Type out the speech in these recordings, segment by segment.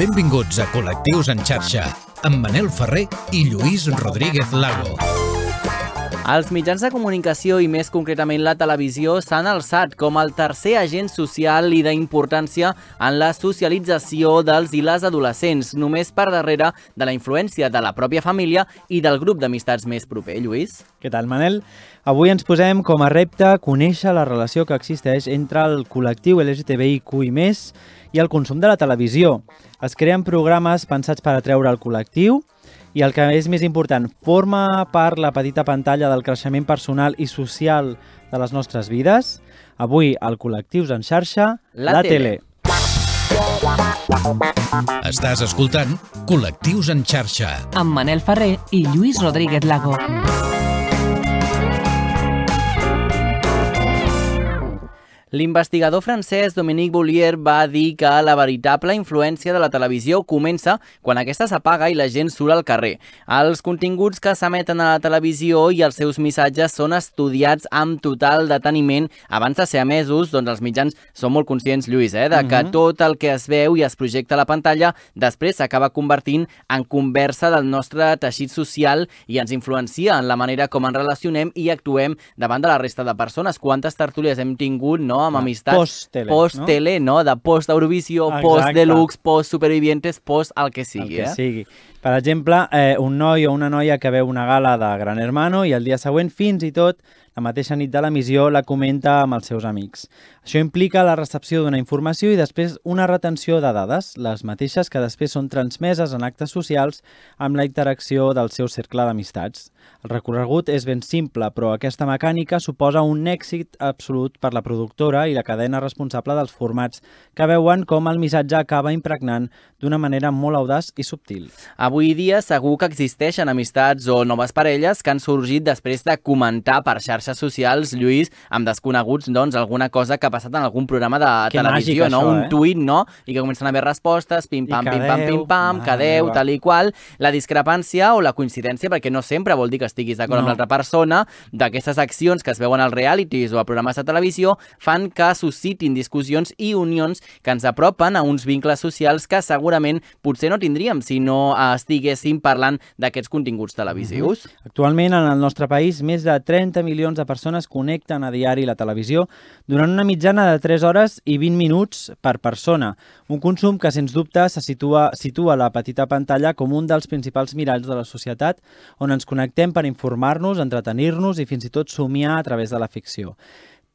Benvinguts a Col·lectius en xarxa, amb Manel Ferrer i Lluís Rodríguez Lago. Els mitjans de comunicació i més concretament la televisió s'han alçat com el tercer agent social i d'importància en la socialització dels i les adolescents, només per darrere de la influència de la pròpia família i del grup d'amistats més proper. Lluís? Què tal, Manel? Avui ens posem com a repte conèixer la relació que existeix entre el col·lectiu LGTBIQI+, i el consum de la televisió. Es creen programes pensats per atreure el col·lectiu i el que és més important, forma part la petita pantalla del creixement personal i social de les nostres vides. Avui, al Col·lectius en xarxa, La la, tele. tele. Estàs escoltant Col·lectius en xarxa. amb Manel Ferrer i Lluís Rodríguez Lago. L'investigador francès Dominique Boulier va dir que la veritable influència de la televisió comença quan aquesta s'apaga i la gent surt al carrer. Els continguts que s'emeten a la televisió i els seus missatges són estudiats amb total deteniment abans de ser emesos, doncs els mitjans són molt conscients, Lluís, eh, de que Mhm. tot el que es veu i es projecta a la pantalla després s'acaba convertint en conversa del nostre teixit social i ens influencia en la manera com ens relacionem i actuem davant de la resta de persones. Quantes tertúlies hem tingut, no?, amb Clar, amistats. post-tele, Post-tele, no? De post-Eurovisió, Exacte. post-deluxe, post-supervivientes, post el que el sigui, que eh? sigui. Per exemple, eh, un noi o una noia que veu una gala de Gran Hermano i el dia següent, fins i tot, la mateixa nit de l'emissió, la comenta amb els seus amics. Això implica la recepció d'una informació i després una retenció de dades, les mateixes que després són transmeses en actes socials amb la interacció del seu cercle d'amistats. El recorregut és ben simple, però aquesta mecànica suposa un èxit absolut per la productora i la cadena responsable dels formats que veuen com el missatge acaba impregnant d'una manera molt audaç i subtil. Avui dia segur que existeixen amistats o noves parelles que han sorgit després de comentar per xarxes socials, Lluís, amb desconeguts, doncs, alguna cosa que ha passat en algun programa de Que televisió, màgic, no? això, un eh? tuit, no? I que comencen a haver respostes, pim-pam, pim-pam, pim-pam, que adeu, tal i qual. La discrepància o la coincidència, perquè no sempre vol dir que estiguis d'acord amb No. l'altra persona, d'aquestes accions que es veuen als realities o a programes de televisió, fan que suscitin discussions i unions que ens apropen a uns vincles socials que segurament potser no tindríem si no eh, estiguéssim parlant d'aquests continguts televisius. Actualment, en el nostre país, més de 30 milions de persones connecten a diari la televisió durant una mitjana de 3 hores i 20 minuts per persona. Un consum que, sens dubte, se situa, situa la petita pantalla com un dels principals miralls de la societat on ens connectem per informar-nos, entretenir-nos i fins i tot somiar a través de la ficció.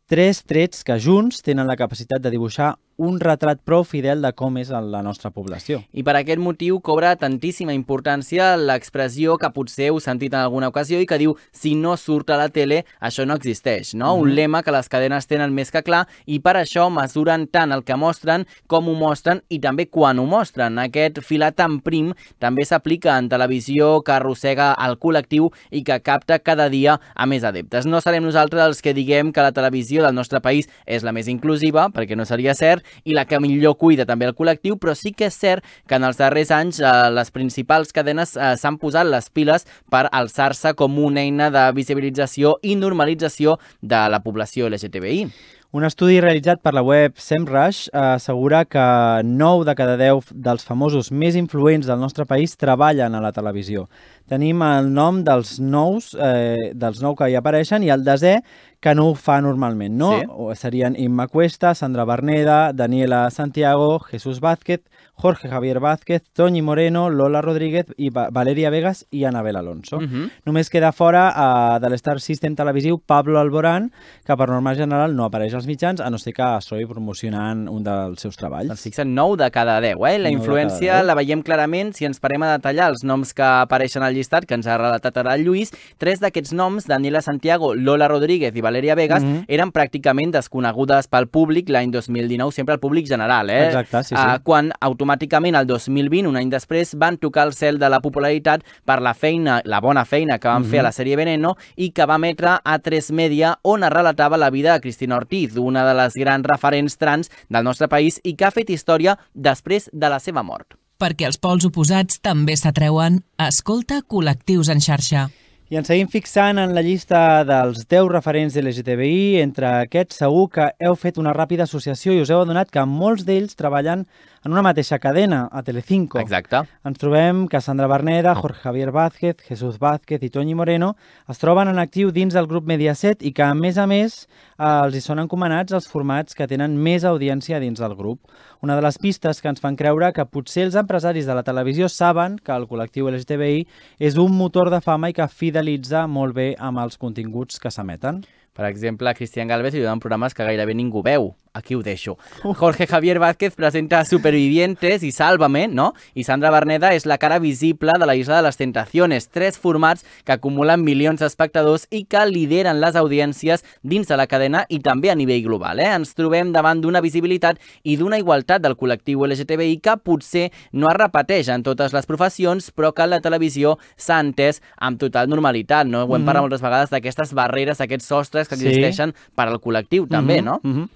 Tres trets que junts tenen la capacitat de dibuixar un retrat prou fidel de com és la nostra població. I per aquest motiu cobra tantíssima importància l'expressió que potser heu sentit en alguna ocasió i que diu si no surt a la tele, això no existeix, no? Un lema que les cadenes tenen més que clar i per això mesuren tant el que mostren com ho mostren i també quan ho mostren. Aquest filat tan prim també s'aplica en televisió que arrossega el col·lectiu i que capta cada dia a més adeptes. No serem nosaltres els que diguem que la televisió del nostre país és la més inclusiva, perquè no seria cert, i la que millor cuida també el col·lectiu, però sí que és cert que en els darrers anys eh, les principals cadenes eh, s'han posat les piles per alçar-se com una eina de visibilització i normalització de la població LGTBI. Un estudi realitzat per la web SEMrush eh, assegura que 9 de cada 10 dels famosos més influents del nostre país treballen a la televisió. Tenim el nom dels nous, eh, dels nou que hi apareixen i el desè que no ho fa normalment, no? Sí. O serien Imma Cuesta, Sandra Berneda, Daniela Santiago, Jesús Vázquez, Jorge Javier Vázquez, Toñi Moreno, Lola Rodríguez i Va Valeria Vegas i Anabel Alonso. Uh -huh. Només queda fora uh, de l'Star System televisiu Pablo Alborán, que per norma general no apareix als mitjans, a no ser que es trobi promocionant un dels seus treballs. Doncs fixa't, 9 de cada 10, eh? La influència cada 10. la veiem clarament si ens parem a detallar els noms que apareixen al llistat, que ens ha relatat ara el Lluís. Tres d'aquests noms, Daniela Santiago, Lola Rodríguez i Valeria Vegas, Mhm. eren pràcticament desconegudes pel públic l'any 2019, sempre al públic general, eh? Exacte, sí, sí. Ah, quan automàticament el 2020, un any després, van tocar el cel de la popularitat per la feina, la bona feina que van Mhm. fer a la sèrie Veneno i que va emetre a 3 Media, on es relatava la vida de Cristina Ortiz, una de les grans referents trans del nostre país i que ha fet història després de la seva mort. Perquè els pols oposats també s'atreuen, escolta Col·lectius en xarxa. I ens seguim fixant en la llista dels 10 referents de LGTBI. Entre aquests, segur que heu fet una ràpida associació i us heu adonat que molts d'ells treballen en una mateixa cadena, a Telecinco. Exacte. Ens trobem que Sandra Berneda, Jorge Javier Vázquez, Jesús Vázquez i Toñi Moreno es troben en actiu dins del grup Mediaset i que, a més a més, eh, els hi són encomanats els formats que tenen més audiència dins del grup. Una de les pistes que ens fan creure que potser els empresaris de la televisió saben que el col·lectiu LGTBI és un motor de fama i que fidelitza molt bé amb els continguts que s'emeten. Per exemple, a Cristian Galvez li donen programes que gairebé ningú veu. Aquí ho deixo. Jorge Javier Vázquez presenta Supervivientes i Sálvame, no? I Sandra Berneda és la cara visible de la Isla de les Tentaciones, tres formats que acumulen milions d'espectadors i que lideren les audiències dins de la cadena i també a nivell global. Eh? Ens trobem davant d'una visibilitat i d'una igualtat del col·lectiu LGTBI que potser no es repeteix en totes les professions, però que la televisió s'ha entès amb total normalitat. No? Ho hem Mhm. parlat moltes vegades d'aquestes barreres, aquests sostres que Sí. existeixen per al col·lectiu, també, Mhm, no? mhm.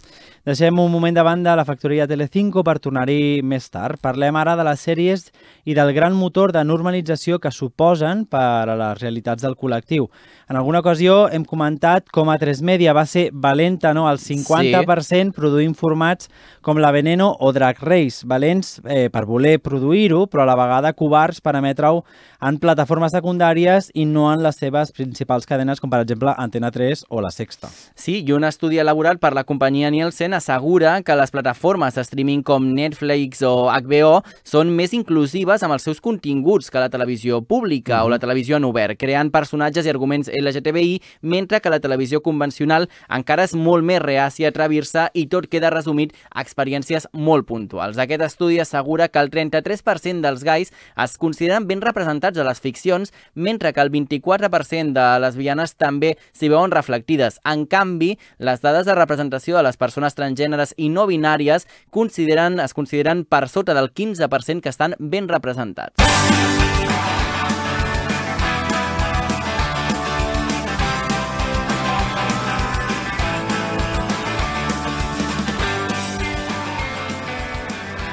Deixem un moment de banda la factoria Telecinco per tornar-hi més tard. Parlem ara de les sèries i del gran motor de normalització que suposen per a les realitats del col·lectiu. En alguna ocasió hem comentat com a 3 Media va ser valenta no? al 50% produint formats com la Veneno o Drag Race, valents eh, per voler produir-ho, però a la vegada covards per emetre-ho en plataformes secundàries i no en les seves principals cadenes, com per exemple Antena 3 o La Sexta. Sí, i un estudi elaborat per la companyia Nielsen assegura que les plataformes de streaming com Netflix o HBO són més inclusives amb els seus continguts que la televisió pública o la televisió en obert, creant personatges i arguments LGTBI, mentre que la televisió convencional encara és molt més reàcia a atrevir-se i tot queda resumit a experiències molt puntuals. Aquest estudi assegura que el 33% dels gais es consideren ben representats a les ficcions, mentre que el 24% de lesbianes també s'hi veuen reflectides. En canvi, les dades de representació de les persones transgèneres i no binàries consideren, es consideren per sota del 15% que estan ben representats.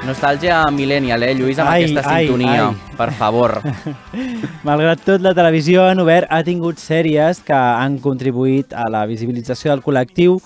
Nostàlgia millennial, eh, Lluís, amb Ai, aquesta ai, sintonia. ai. Per favor. Malgrat tot, la televisió en obert ha tingut sèries que han contribuït a la visibilització del col·lectiu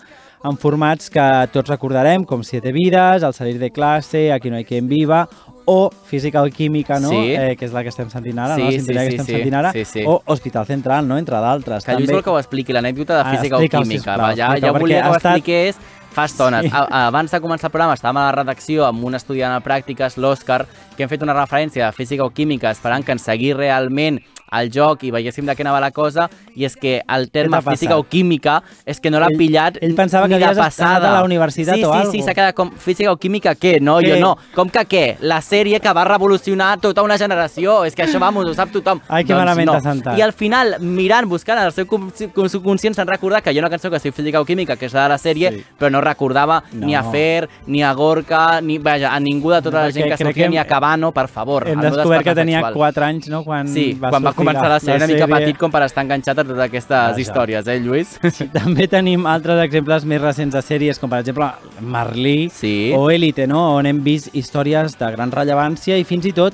en formats que tots recordarem, com Siete Vidas, El salir de classe, Aquí no hay quien viva, o Física o Química, no? Sí. eh, que és la que estem sentint ara, Sí, no? la sí, sintonia sí, que estem sí. sentint ara, Sí, sí. o Hospital Central, no? entre d'altres. Que Lluís vol que ho expliqui, l'anècdota de Ah, física o explica-ho, química. va, ja, ja volia que ho estat- expliqués fa estones. Sí. A, abans de començar el programa estàvem a la redacció amb un estudiant a pràctiques, l'Òscar, que hem fet una referència de física o química esperant que ens seguís realment el joc i veiéssim de què anava la cosa, i és que el terme física o química és que no l'ha Ell- pillat ell pensava ni que de havies passada. a la universitat sí, o sí, algo. Sí, s'ha quedat com física o química què? No, Què? jo no. Com que què? La sèrie que va revolucionar tota una generació. És que això, vamos, ho sap tothom. Ai, que doncs malament no. sentat. I al final, mirant, buscant el seu consci- con- subconscient, s'han recordat que hi ha una cançó que es diu Física o Química, que és la de la sèrie, Sí. però no recordava No. ni a Fer, ni a Gorka, ni, vaja, a ningú de tota No, la gent que que ni a Cabano, per favor. Hem descobert que tenia sexual. 4 anys, no?, quan Sí, va quan va sortir començar la sèrie, una mica petit com per estar enganxat a totes aquestes Vaja. històries, eh, Lluís? Sí, també tenim altres exemples més recents de sèries, com per exemple Marlí Sí. o Élite, no? on hem vist històries de gran rellevància i fins i tot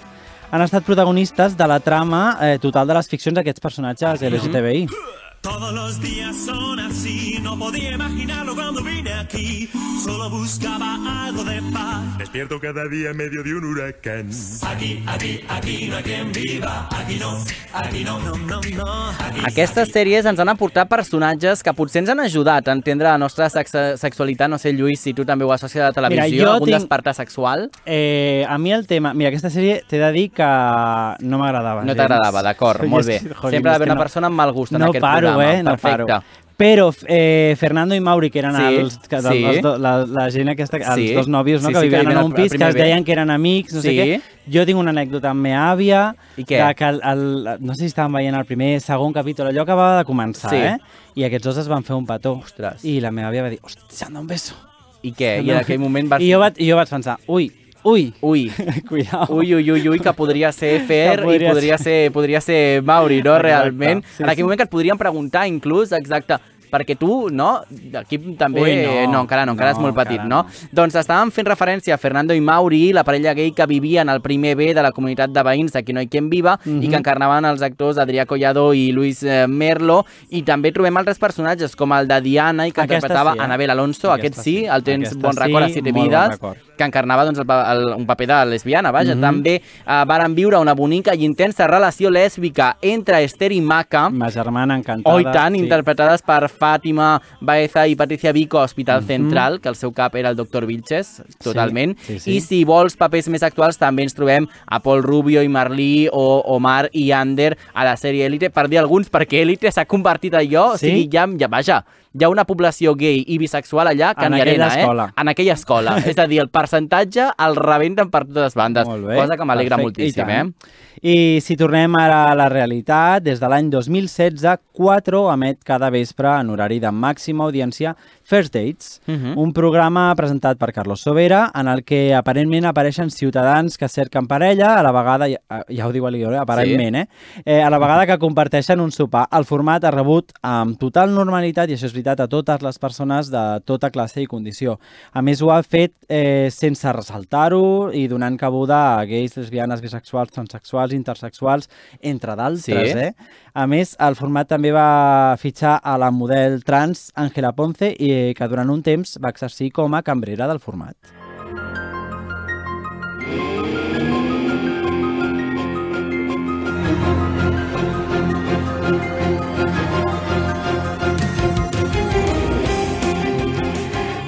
han estat protagonistes de la trama eh, total de les ficcions d'aquests personatges LGTBI. Todos los días son así, no podía imaginarlo cuando vine aquí. Solo buscaba algo de paz. Despierto cada día en medio de un huracán. Aquí, aquí, aquí no hay quien viva. Aquí no, aquí no, no, no, no. Aquí, Aquestes sèries ens han aportat personatges que potser ens han ajudat a entendre la nostra sex sexualitat. No sé, Lluís, si tu també ho associes a la televisió, jo algun tinc- despertar sexual. Eh, a mi el tema... Mira, aquesta sèrie t'he de dir que no m'agradava No t'agradava, d'acord, molt bé. jolín, Sempre ha d'haver una persona amb mal gust en no aquest paro, programa. Eh? No Perfecte. paro. Però eh, Fernando i Mauri, que eren Sí, els, que, sí. els do, la, la gent aquesta, els Sí. dos nòvios no? Sí, que sí, vivien vivien en un pis, que es deien que eren amics, no sé Sí. què. Jo tinc una anècdota amb meva àvia, I què? que el, el, no sé si estàvem veient el primer, segon capítol, allò acabava de començar, Sí. eh? I aquests dos es van fer un petó. Ostres. I la meva àvia va dir, hòstia, s'han d'un beso. I què? I en aquell moment vas... I jo, vaig, jo vaig pensar, ui, ui, Ui, cuidao. Ui, ui, ui, ui, que podria ser Fer Que podria i podria ser, podria ser Mauri, no? Exacte, Realment. sí, en aquell moment que et podríem preguntar, inclús, exacte, perquè tu, no? Aquí també... Ui, no. no, encara no, encara No, és molt petit, no? no. Doncs estàvem fent referència a Fernando i Mauri, la parella gay que vivia en el primer B de la comunitat de veïns de no hi quien viva Mhm. i que encarnaven els actors Adrià Collado i Luis eh, Merlo i també trobem altres personatges com el de Diana i que Aquesta interpretava sí, eh? Anabel Alonso, Aquesta aquest sí, el tens Aquesta bon record a sí, Siete molt bon Vides, record. que encarnava doncs, el, el, un paper de lesbiana, vaja. Mhm. També eh, varen viure una bonica i intensa relació lèsbica entre Esther i Maca, Ma germana encantada. Oh, i tant, sí. interpretades per Fàtima Baeza i Patricia Vico a Hospital Mhm. Central, que el seu cap era el doctor Vilches, totalment. sí, sí. I si vols papers més actuals, també ens trobem a Paul Rubio i Marlí o Omar i Ander a la sèrie Elite, per dir alguns, perquè Elite s'ha convertit allò, o Sí? sigui, ja, ja, vaja, hi ha una població gay i bisexual allà que En n'hi arena, escola. eh? En aquella escola. És a dir, el percentatge el rebenten per totes bandes, Molt bé, cosa que m'alegra perfecte, i moltíssim, eh? I si tornem ara a la realitat, des de l'any 2016, 4 emet cada vespre en horari de màxima audiència First Dates, Mhm. un programa presentat per Carlos Sobera, en el que aparentment apareixen ciutadans que cerquen parella, a la vegada, ja, ja ho diu l'Ior, aparentment, eh? eh? A la vegada que comparteixen un sopar. El format ha rebut amb total normalitat, i això és veritat, a totes les persones de tota classe i condició. A més, ho ha fet eh, sense ressaltar-ho i donant cabuda a gais, lesbianes, bisexuals, transexuals, intersexuals, entre d'altres, Sí. eh? A més, el format també va fitxar a la model trans Àngela Ponce, i que durant un temps va exercir com a cambrera del format.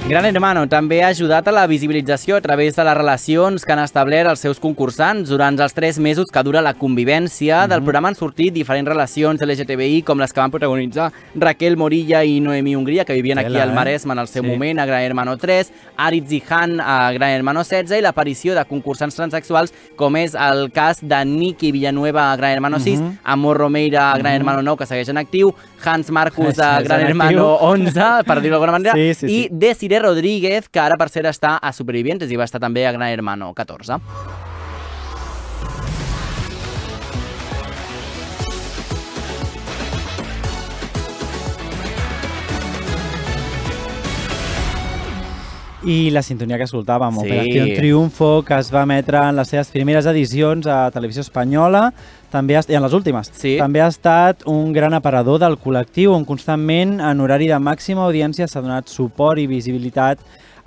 Gran Hermano també ha ajudat a la visibilització a través de les relacions que han establert els seus concursants durant els tres mesos que dura la convivència. Del programa han sortit diferents relacions LGTBI com les que van protagonitzar Raquel Morilla i Noemí Hongria, que vivien aquí al eh? Maresme en el seu Sí. moment a Gran Hermano 3, Aritz i Han a Gran Hermano 16 i l'aparició de concursants transexuals com és el cas de Niki Villanueva a Gran Hermano 6, Mhm. Amor Romeira a Gran Hermano 9, que segueix en actiu, Hans Marcus a Gran Hermano actiu. 11, per dir-ho d'alguna manera, Sí, sí, i sí. Desiree Rodríguez, que ara per ser està a Supervivientes i va estar també a Gran Hermano 14. I la sintonia que escoltàvem, Sí. Operació Triunfo, que es va emetre en les seves primeres edicions a Televisió Espanyola, també ha, i en les últimes. Sí. També ha estat un gran aparador del col·lectiu on constantment, en horari de màxima audiència, s'ha donat suport i visibilitat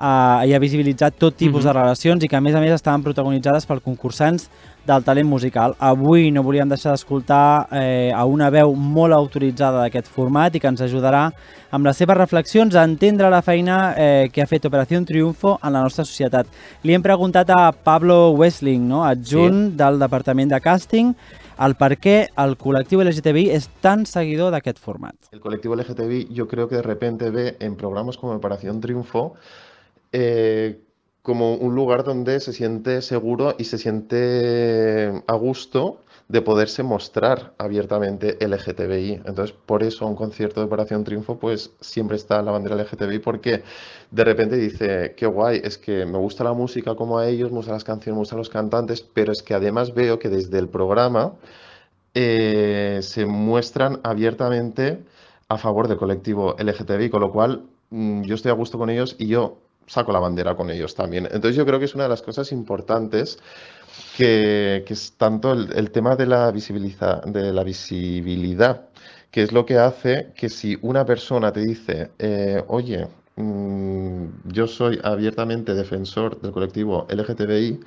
eh, i ha visibilitzat tot tipus Mhm. de relacions i que, a més a més, estaven protagonitzades per concursants del talent musical. Avui no volíem deixar d'escoltar eh, a una veu molt autoritzada d'aquest format i que ens ajudarà amb les seves reflexions a entendre la feina eh, que ha fet Operació Triunfo en la nostra societat. Li hem preguntat a Pablo Westling, no? adjunt sí. del Departament de Càsting, el per què el col·lectiu LGTBI és tan seguidor d'aquest format. El colectivo LGTBI yo creo que de repente ve en programas como Operación Triunfo eh, como un lugar donde se siente seguro y se siente a gusto de poderse mostrar abiertamente LGTBI. Entonces, por eso un concierto de Operación Triunfo, pues siempre está la bandera LGTBI, porque de repente dice, qué guay, es que me gusta la música como a ellos, me gustan las canciones, me gustan los cantantes, pero es que además veo que desde el programa eh, se muestran abiertamente a favor del colectivo LGTBI, con lo cual mm, yo estoy a gusto con ellos y yo saco la bandera con ellos también. Entonces yo creo que es una de las cosas importantes que, que es tanto el, el tema de la, de la visibilidad, que es lo que hace que si una persona te dice, eh, oye, mm, yo soy abiertamente defensor del colectivo LGTBI,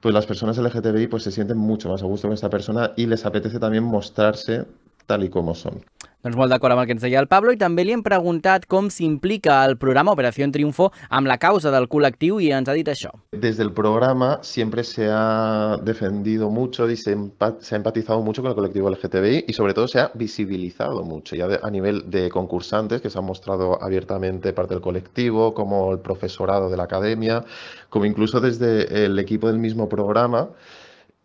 pues las personas LGTBI pues se sienten mucho más a gusto con esta persona y les apetece también mostrarse tal y como son. Doncs molt d'acord amb el que ens deia el Pablo i també li hem preguntat com s'implica el programa Operació Triunfo amb la causa del col·lectiu i ens ha dit això. Desde el programa siempre se ha defendido mucho y se, ha empatizado mucho con el colectivo LGTBI y sobre todo se ha visibilizado mucho ya de- a nivel de concursantes que se han mostrado abiertamente parte del colectivo, como el profesorado de la academia, como incluso desde el equipo del mismo programa.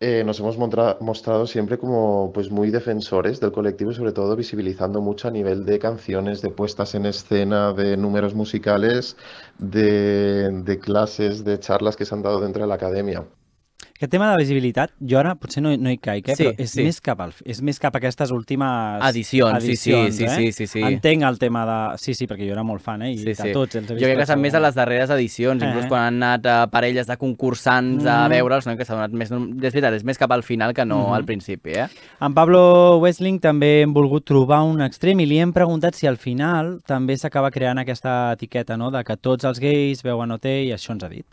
Eh, nos hemos mostrado siempre como pues muy defensores del colectivo y sobre todo visibilizando mucho a nivel de canciones, de puestas en escena, de números musicales, de, de clases, de charlas que se han dado dentro de la academia. Aquest tema de visibilitat, jo ara potser no, no hi caic, eh? Sí, però és, sí. més cap al, és més cap a aquestes últimes Edicions, sí, sí, edicions, sí, eh? sí, sí, sí. Entenc el tema de... Sí, sí, perquè jo era molt fan, eh? I Sí, sí. tots els he Jo crec que s'han més a les darreres edicions, inclús Eh. quan han anat a parelles de concursants a Mm. veure'ls, no? que s'ha donat més... És veritat, és més cap al final que no Mhm. al principi, eh? En Pablo Westling també hem volgut trobar un extrem i li hem preguntat si al final també s'acaba creant aquesta etiqueta, no?, de que tots els gais veuen OT i això ens ha dit.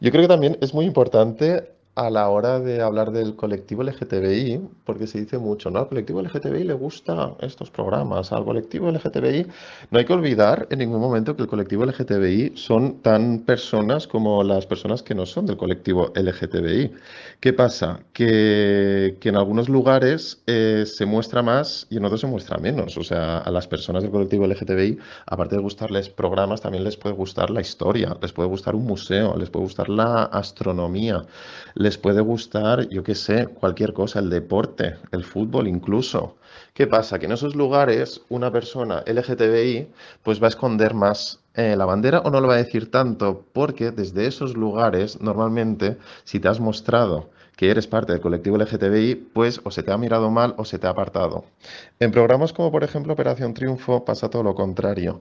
Yo creo que también es muy importante a la hora de hablar del colectivo LGTBI, porque se dice mucho, ¿no? Al colectivo LGTBI le gustan estos programas, al colectivo LGTBI no hay que olvidar en ningún momento que el colectivo LGTBI son tan personas como las personas que no son del colectivo LGTBI. ¿Qué pasa? Que, que en algunos lugares eh, se muestra más y en otros se muestra menos. O sea, a las personas del colectivo LGTBI, aparte de gustarles programas, también les puede gustar la historia, les puede gustar un museo, les puede gustar la astronomía, les puede gustar, yo qué sé, cualquier cosa, el deporte, el fútbol incluso. ¿Qué pasa? Que en esos lugares una persona LGTBI pues va a esconder más eh, la bandera o no lo va a decir tanto, porque desde esos lugares normalmente si te has mostrado que eres parte del colectivo LGTBI, pues o se te ha mirado mal o se te ha apartado. En programas como por ejemplo Operación Triunfo pasa todo lo contrario,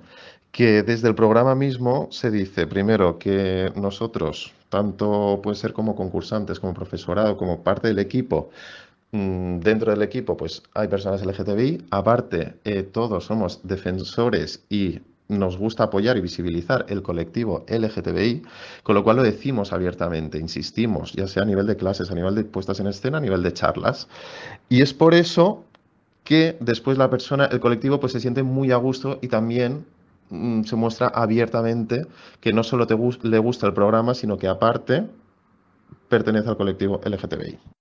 que desde el programa mismo se dice primero que nosotros, tanto puede ser como concursantes, como profesorado, como parte del equipo, mm, dentro del equipo pues hay personas LGTBI, aparte eh, todos somos defensores y nos gusta apoyar y visibilizar el colectivo LGTBI, con lo cual lo decimos abiertamente, insistimos, ya sea a nivel de clases, a nivel de puestas en escena, a nivel de charlas. Y es por eso que después la persona, el colectivo, pues se siente muy a gusto y también mm, se muestra abiertamente que no solo le gusta el programa, sino que aparte pertenece al colectivo LGTBI.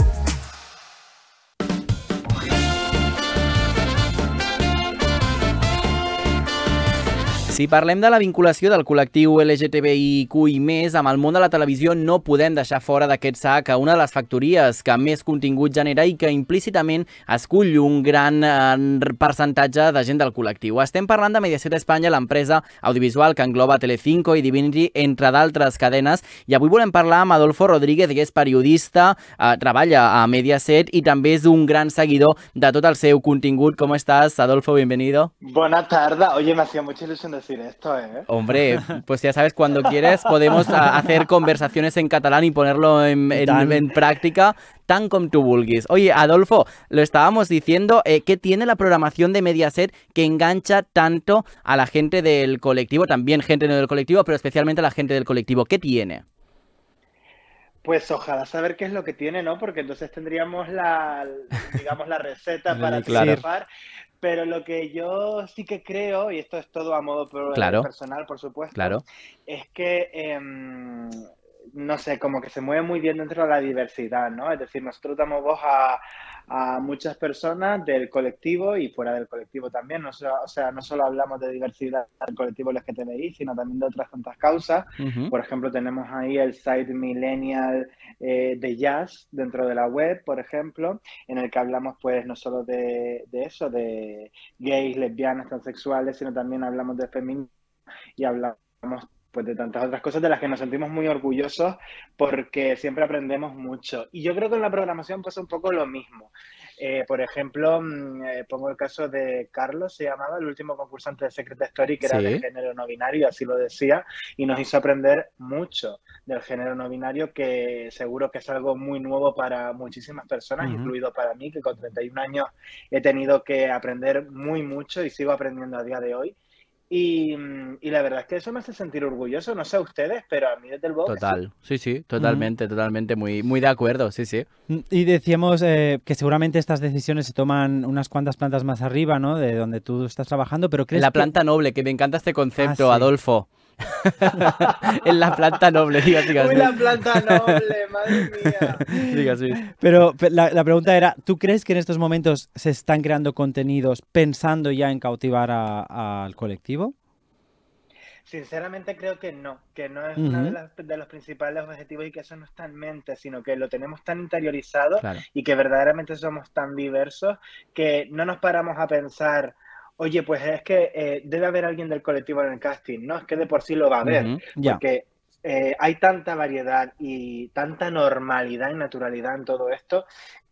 Si parlem de la vinculació del col·lectiu LGTBIQ+, amb el món de la televisió no podem deixar fora d'aquest sac a una de les factories que més contingut genera i que implícitament escull un gran eh, percentatge de gent del col·lectiu. Estem parlant de Mediaset Espanya, l'empresa audiovisual que engloba Telecinco i Divinity, entre d'altres cadenes, i avui volem parlar amb Adolfo Rodríguez, que és periodista, eh, treballa a Mediaset i també és un gran seguidor de tot el seu contingut. Com estàs, Adolfo? Bienvenido. Buenas tardes. Oye, me hacía mucha ilusión decir esto, ¿eh? Hombre, pues ya sabes, cuando quieres podemos hacer conversaciones en catalán y ponerlo en, en- Tan. en práctica tan como tú vulguis. Oye, Adolfo, lo estábamos diciendo, eh, ¿qué tiene la programación de Mediaset que engancha tanto a la gente del colectivo, también gente no del colectivo, pero especialmente a la gente del colectivo? ¿Qué tiene? Pues ojalá saber qué es lo que tiene, ¿no? Porque entonces tendríamos la, digamos, la receta para Claro. Pero lo que yo sí que creo, y esto es todo a modo Claro. personal, por supuesto, Claro. es que, em, no sé, como que se mueve muy bien dentro de la diversidad, ¿no? Es decir, nosotros damos voz a, a muchas personas del colectivo y fuera del colectivo también. No so- o sea, no solo hablamos de diversidad del colectivo LGTBI, sino también de otras tantas causas. Por ejemplo, tenemos ahí el site Millennial eh, de Jazz dentro de la web, por ejemplo, en el que hablamos pues no solo de, de eso, de gays, lesbianas, transexuales, sino también hablamos de feminismo y hablamos pues de tantas otras cosas de las que nos sentimos muy orgullosos porque siempre aprendemos mucho. Y yo creo que en la programación pasa un poco lo mismo. Eh, por ejemplo, mm, eh, pongo el caso de Carlos, se llamaba el último concursante de Secret Story, que era Sí. de género no binario, así lo decía, y nos hizo aprender mucho del género no binario, que seguro que es algo muy nuevo para muchísimas personas, incluido para mí, que con 31 años he tenido que aprender muy mucho y sigo aprendiendo a día de hoy. Y, y la verdad es que eso me hace sentir orgulloso, no sé a ustedes, pero a mí desde el sí. Total, sí, sí, totalmente, totalmente, muy, muy de acuerdo, sí, sí. Y decíamos eh, que seguramente estas decisiones se toman unas cuantas plantas más arriba, ¿no? De donde tú estás trabajando, pero crees La que- planta noble, que me encanta este concepto, Ah, sí. Adolfo. en la planta noble, digas. Uy, la planta noble, madre mía. Luis. Pero pe- la, la pregunta era, ¿tú crees que en estos momentos se están creando contenidos pensando ya en cautivar a- al colectivo? Sinceramente creo que no, que no es uno de, Ujú. las- de los principales objetivos y que eso no está en mente, sino que lo tenemos tan interiorizado Claro. y que verdaderamente somos tan diversos que no nos paramos a pensar, oye, pues es que eh, debe haber alguien del colectivo en el casting, no, es que de por sí lo va a haber, porque eh, hay tanta variedad y tanta normalidad y naturalidad en todo esto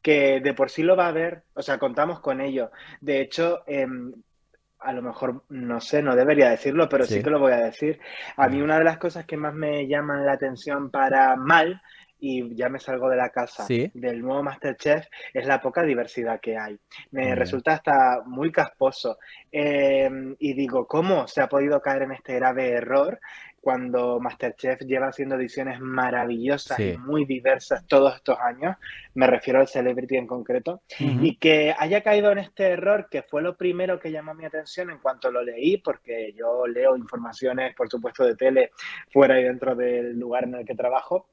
que de por sí lo va a haber, o sea, contamos con ello. De hecho, em, a lo mejor, no sé, no debería decirlo, pero sí. Sí. que lo voy a decir. A mí una de las cosas que más me llaman la atención para mal, y ya me salgo de la casa, Sí. del nuevo Masterchef, es la poca diversidad que hay. Me bien. resulta hasta muy casposo. Em, y digo, ¿cómo se ha podido caer en este grave error cuando Masterchef lleva haciendo ediciones maravillosas Sí. y muy diversas todos estos años? Me refiero al Celebrity en concreto. Y que haya caído en este error, que fue lo primero que llamó mi atención en cuanto lo leí, porque yo leo informaciones, por supuesto, de tele fuera y dentro del lugar en el que trabajo.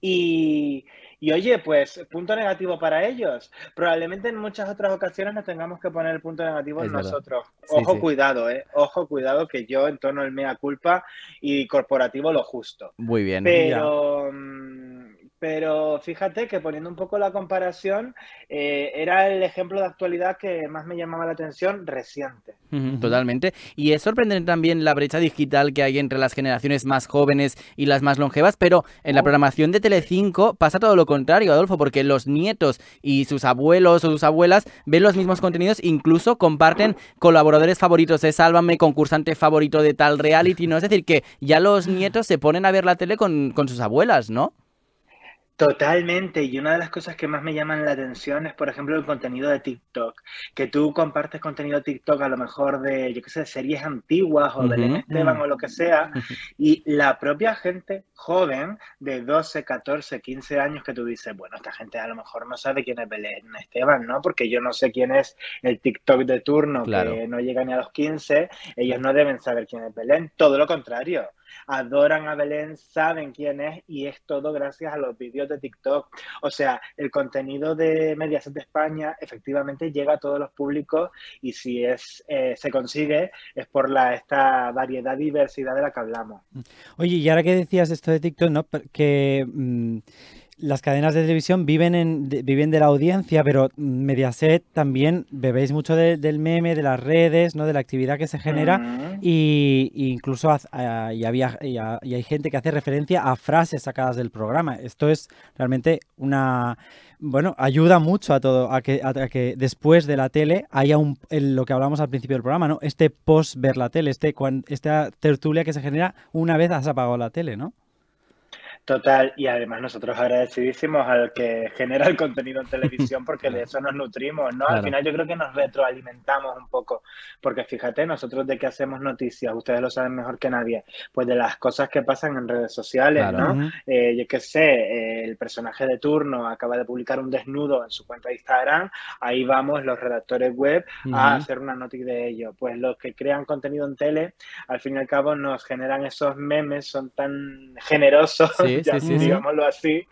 Y, y oye, pues punto negativo para ellos. Probablemente en muchas otras ocasiones nos tengamos que poner el punto negativo en nosotros. Sí, Ojo, sí. cuidado, ¿eh? Ojo, cuidado, que yo entono el mea culpa y corporativo lo justo. Muy bien. Pero, pero fíjate que poniendo un poco la comparación, eh, era el ejemplo de actualidad que más me llamaba la atención reciente. Totalmente. Y es sorprendente también la brecha digital que hay entre las generaciones más jóvenes y las más longevas, pero en la programación de Telecinco pasa todo lo contrario, Adolfo, porque los nietos y sus abuelos o sus abuelas ven los mismos contenidos, incluso comparten colaboradores favoritos de Sálvame, concursante favorito de tal reality, ¿no? Es decir, que ya los nietos se ponen a ver la tele con, con sus abuelas, ¿no? Totalmente, y una de las cosas que más me llaman la atención es, por ejemplo, el contenido de TikTok, que tú compartes contenido de TikTok a lo mejor de, yo qué sé, series antiguas o de. Esteban o lo que sea, y la propia gente joven de 12, 14, 15 años que tú dices, bueno, esta gente a lo mejor no sabe quién es Belén Esteban, ¿no? Porque yo no sé quién es el TikTok de turno Claro. que no llega ni a los 15, ellos no deben saber quién es Belén, todo lo contrario adoran a Belén, saben quién es y es todo gracias a los vídeos de TikTok. O sea, el contenido de Mediaset de España efectivamente llega a todos los públicos y si es eh, se consigue es por la esta variedad diversidad de la que hablamos. Oye, y ahora que decías esto de TikTok, ¿no? Que mm, las cadenas de televisión viven, en, de, viven de la audiencia, pero Mediaset también bebéis mucho de- del meme, de las redes, ¿no? De la actividad que se genera. Mm. Y, y incluso haz- ah, y había, y, ha- y hay gente que hace referencia a frases sacadas del programa. Esto es realmente una... Bueno, ayuda mucho a todo, a que, a, a que después de la tele haya un, el- lo que hablamos al principio del programa, ¿no? Este post ver la tele, este, cuan- esta tertulia que se genera una vez has apagado la tele, ¿no? Total, y además nosotros agradecidísimos al que genera el contenido en televisión porque de eso nos nutrimos, ¿no? Claro. Al final yo creo que nos retroalimentamos un poco, porque fíjate, nosotros de qué hacemos noticias, ustedes lo saben mejor que nadie, pues de las cosas que pasan en redes sociales, Claro. ¿no? Eh, yo qué sé, eh, el personaje de turno acaba de publicar un desnudo en su cuenta de Instagram, ahí vamos los redactores web a hacer una noticia de ello. Pues los que crean contenido en tele, al fin y al cabo nos generan esos memes, son tan generosos, Sí, ya- sí, sí, sí. digámoslo así,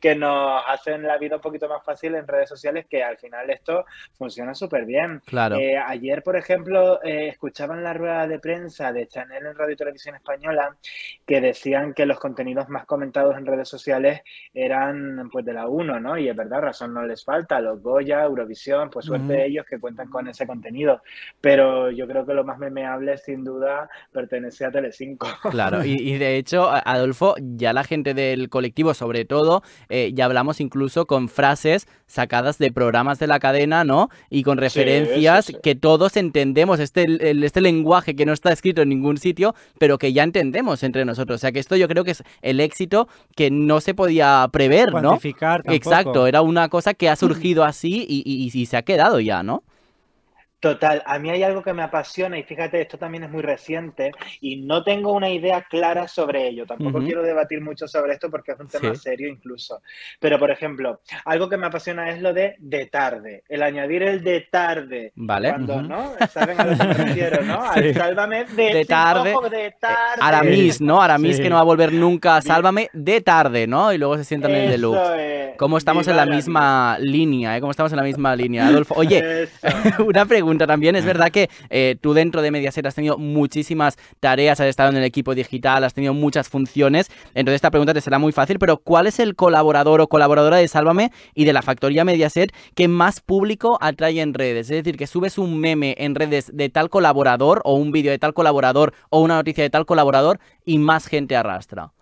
que nos hacen la vida un poquito más fácil en redes sociales, que al final esto funciona súper bien. Claro. Eh, ayer, por ejemplo, eh, escuchaba en la rueda de prensa de Chanel en Radio y Televisión Española que decían que los contenidos más comentados en redes sociales eran pues de la 1, ¿no? Y es verdad, razón no les falta, los Goya, Eurovisión, pues suerte de ellos que cuentan con ese contenido. Pero yo creo que lo más memeable, sin duda, pertenece a Telecinco. Claro, y, y de hecho, Adolfo, ya la gente del colectivo, sobre todo, eh, ya hablamos incluso con frases sacadas de programas de la cadena, ¿no? Y con Sí, referencias sí, sí. que todos entendemos, este, el- este lenguaje que no está escrito en ningún sitio, pero que ya entendemos entre nosotros. O sea que esto yo creo que es el éxito que no se podía prever, ¿no? Cuantificar tampoco. Exacto, era una cosa que ha surgido así y, y- y se ha quedado ya, ¿no? Total, a mí hay algo que me apasiona y fíjate, esto también es muy reciente y no tengo una idea clara sobre ello. Tampoco quiero debatir mucho sobre esto porque es un tema Sí. serio incluso. Pero, por ejemplo, algo que me apasiona es lo de de tarde, el añadir el de tarde. Vale. Cuando, Ujú. ¿no? ¿Saben a lo que me refiero, no? Al sálvame de, tarde. ojo, de tarde. Aramis, ¿no? Aramis Sí. que no va a volver nunca, sálvame de tarde, ¿no? Y luego se sientan en el Eso deluxe. es. Cómo estamos en la misma línea, ¿eh? Cómo estamos en la misma línea, Adolfo. Oye, Eso. una pregunta. Pregunta también. Es verdad que eh, tú dentro de Mediaset has tenido muchísimas tareas, has estado en el equipo digital, has tenido muchas funciones. Entonces esta pregunta te será muy fácil, pero ¿cuál es el colaborador o colaboradora de Sálvame y de la factoría Mediaset que más público atrae en redes? Es decir, que subes un meme en redes de tal colaborador o un vídeo de tal colaborador o una noticia de tal colaborador y más gente arrastra.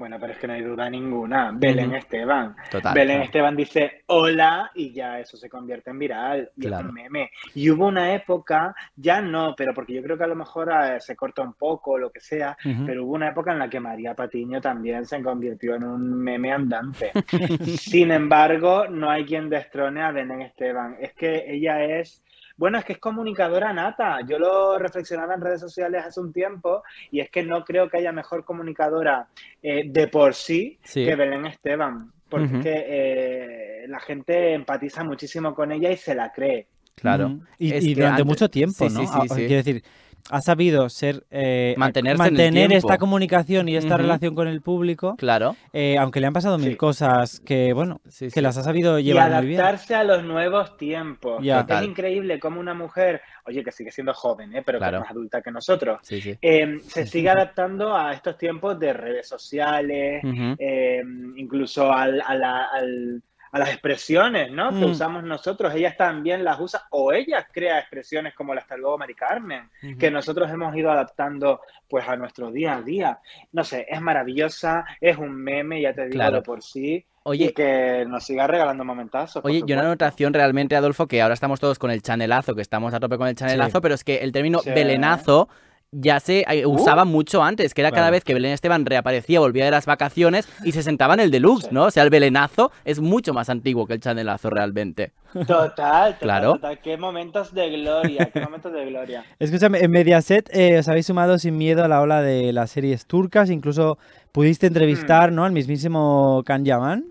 Bueno, pero es que no hay duda ninguna. Belén. Esteban. Total, Belén claro. Esteban dice hola y ya eso se convierte en viral y Claro. en meme. Y hubo una época, ya no, pero porque yo creo que a lo mejor eh, se corta un poco o lo que sea, pero hubo una época en la que María Patiño también se convirtió en un meme andante. Sin embargo, no hay quien destrone a Belén Esteban. Es que ella es, bueno, es que es comunicadora nata. Yo lo reflexionaba en redes sociales hace un tiempo y es que no creo que haya mejor comunicadora eh, de por sí, Sí. que Belén Esteban. Porque es que eh, la gente empatiza muchísimo con ella y se la cree. Claro. Y, durante antes- mucho tiempo, Sí, ¿no? sí, sí, Ah, sí. Quiero decir, ha sabido ser eh, Mantenerse en el mantener esta comunicación y esta relación con el público, Claro. eh, aunque le han pasado mil Sí. cosas que, bueno, Sí, que las ha sabido Y llevar muy bien. adaptarse a los nuevos tiempos. Ya. Es increíble cómo una mujer, oye, que sigue siendo joven, ¿eh? pero Claro. que es más adulta que nosotros, Sí, sí. eh, se sigue adaptando a estos tiempos de redes sociales, eh, incluso al- a, la- al- a las expresiones ¿no? que Mm. usamos nosotros. Ellas también las usan, o ellas crea expresiones como la hasta luego Mari Carmen, que nosotros hemos ido adaptando pues a nuestro día a día. No sé, es maravillosa, es un meme, ya te digo, Claro. de por sí. Oye, y que nos siga regalando momentazos. Oye, y una anotación realmente, Adolfo, que ahora estamos todos con el chanelazo, que estamos a tope con el chanelazo, Sí. pero es que el término Sí. belenazo ya se eh, usaba mucho antes, que era cada vez que Belén Esteban reaparecía, volvía de las vacaciones y se sentaba en el deluxe, Sí. ¿no? O sea, el belenazo es mucho más antiguo que el chanelazo realmente. Total, total, Claro. total. Qué momentos de gloria, qué momentos de gloria. Escúchame, en Mediaset eh, os habéis sumado sin miedo a la ola de las series turcas, incluso pudiste entrevistar, ¿no? Al mismísimo Can Yaman,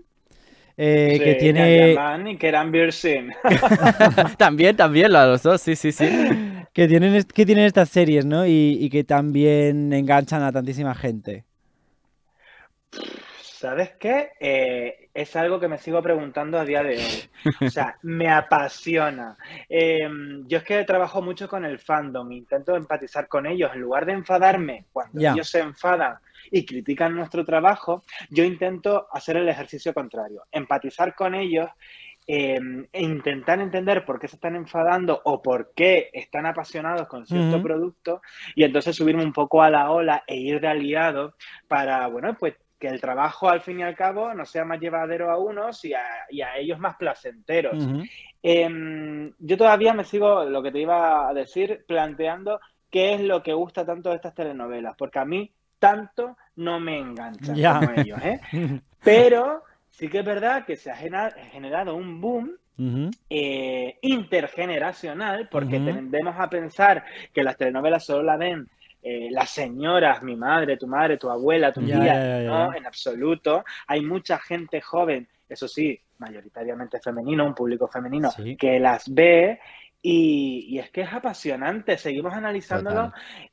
eh, Sí, que tiene, Yaman y Keran Birsin. también, también, los dos, sí, sí, sí. Que tienen, que tienen estas series, ¿no? Y, y que también enganchan a tantísima gente. ¿Sabes qué? Eh, es algo que me sigo preguntando a día de hoy. O sea, me apasiona. Eh, yo es que trabajo mucho con el fandom, intento empatizar con ellos. En lugar de enfadarme cuando ellos se enfadan y critican nuestro trabajo, yo intento hacer el ejercicio contrario, empatizar con ellos eh, e intentar entender por qué se están enfadando o por qué están apasionados con cierto producto y entonces subirme un poco a la ola e ir de aliado para, bueno, pues que el trabajo al fin y al cabo no sea más llevadero a unos y a, y a ellos más placenteros. Em, yo todavía me sigo, lo que te iba a decir, planteando qué es lo que gusta tanto de estas telenovelas, porque a mí tanto no me enganchan como ellos, ¿eh? Pero sí que es verdad que se ha generado un boom eh, intergeneracional, porque tendemos a pensar que las telenovelas solo la ven eh, las señoras, mi madre, tu madre, tu abuela, tu tía, no, en absoluto. Hay mucha gente joven, eso sí, mayoritariamente femenino, un público femenino, Sí. que las ve y, y es que es apasionante. Seguimos analizándolo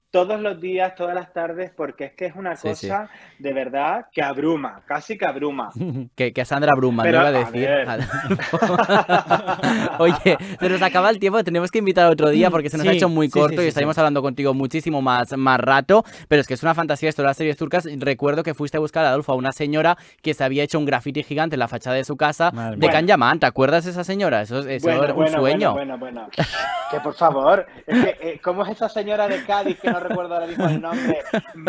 todos los días, todas las tardes, porque es que es una Sí, sí. cosa de verdad que abruma, casi que abruma. Que, que Sandra Bruma, Pero, no iba a a decir. ver. Oye, se nos acaba el tiempo, tenemos que invitar otro día porque se nos ha hecho muy sí, corto sí, y estaremos sí. hablando contigo muchísimo más, más rato, pero es que es una fantasía esto de las series turcas. Recuerdo que fuiste a buscar a Adolfo a una señora que se había hecho un graffiti gigante en la fachada de su casa Madre de mía. Can Yaman. ¿Te acuerdas de esa señora? Eso, eso era un sueño. Bueno, bueno, bueno. Que por favor, es que, eh, ¿cómo es esa señora de Cádiz que no recuerdo ahora mismo el nombre?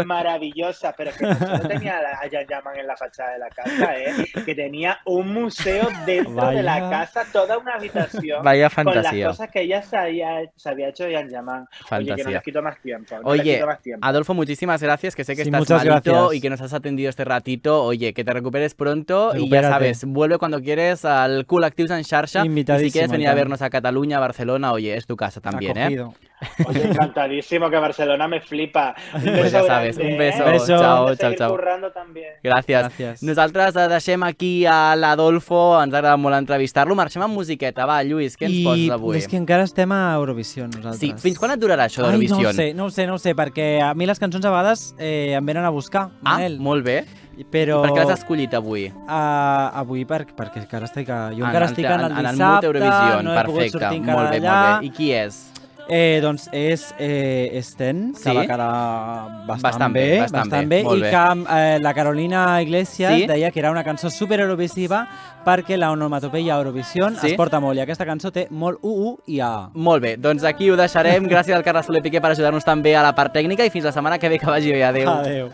Maravillosa, pero que no solo tenía a Jan Yaman en la fachada de la casa, ¿eh? que tenía un museo dentro de la casa, toda una habitación. Vaya Con las fantasía. cosas que ella se había, se había hecho Jan Yaman. Oye, que no Fantasía. les quito más tiempo. No Oye, quito más tiempo. Adolfo, muchísimas gracias, que sé que Sí, estás malito gracias. y que nos has atendido este ratito. Oye, que te recuperes pronto y ya sabes, vuelve cuando quieres al Cool Actives en Xarxa y si quieres venir a vernos a Cataluña, Barcelona, oye, es tu casa también, ¿eh? Oye, encantadísimo que Barcelona me flipa. Un Pues beso ya sabes, grande, un beso. ¿eh? Beso. Chao, chao, chao. Gràcies. Gràcies. Nosaltres eh, deixem aquí a l'Adolfo, ens agrada molt entrevistar-lo. Marxem amb musiqueta, va, Lluís, què ens I poses avui? és que encara estem a Eurovisió, nosaltres. Sí, fins quan et durarà això Ai, no d'Eurovisió? ho sé, no ho sé, no ho sé, perquè a mi les cançons a vegades eh, em venen a buscar, Ah, Manel. molt bé. Però... I per què l'has escollit avui? Uh, avui per, perquè encara estic... A... Jo En encara el- estic en el en- en el dissabte, mood Eurovision, no he pogut perfecte, sortir encara molt bé, d'allà. molt bé. I qui és? Eh, doncs és eh, Sten, que Sí? va quedar bastant, Bastant bé, bé, bastant bastant bé, bé, i bé. que eh, la Carolina Iglesias Sí? deia que era una cançó super eurovisiva perquè la onomatopeia Eurovision Sí? es porta molt i aquesta cançó té molt UU i A. Molt bé, doncs aquí ho deixarem. Gràcies al Carles Soler Piqué per ajudar-nos també a la part tècnica i fins la setmana que ve que vagi bé. Adéu. Adéu.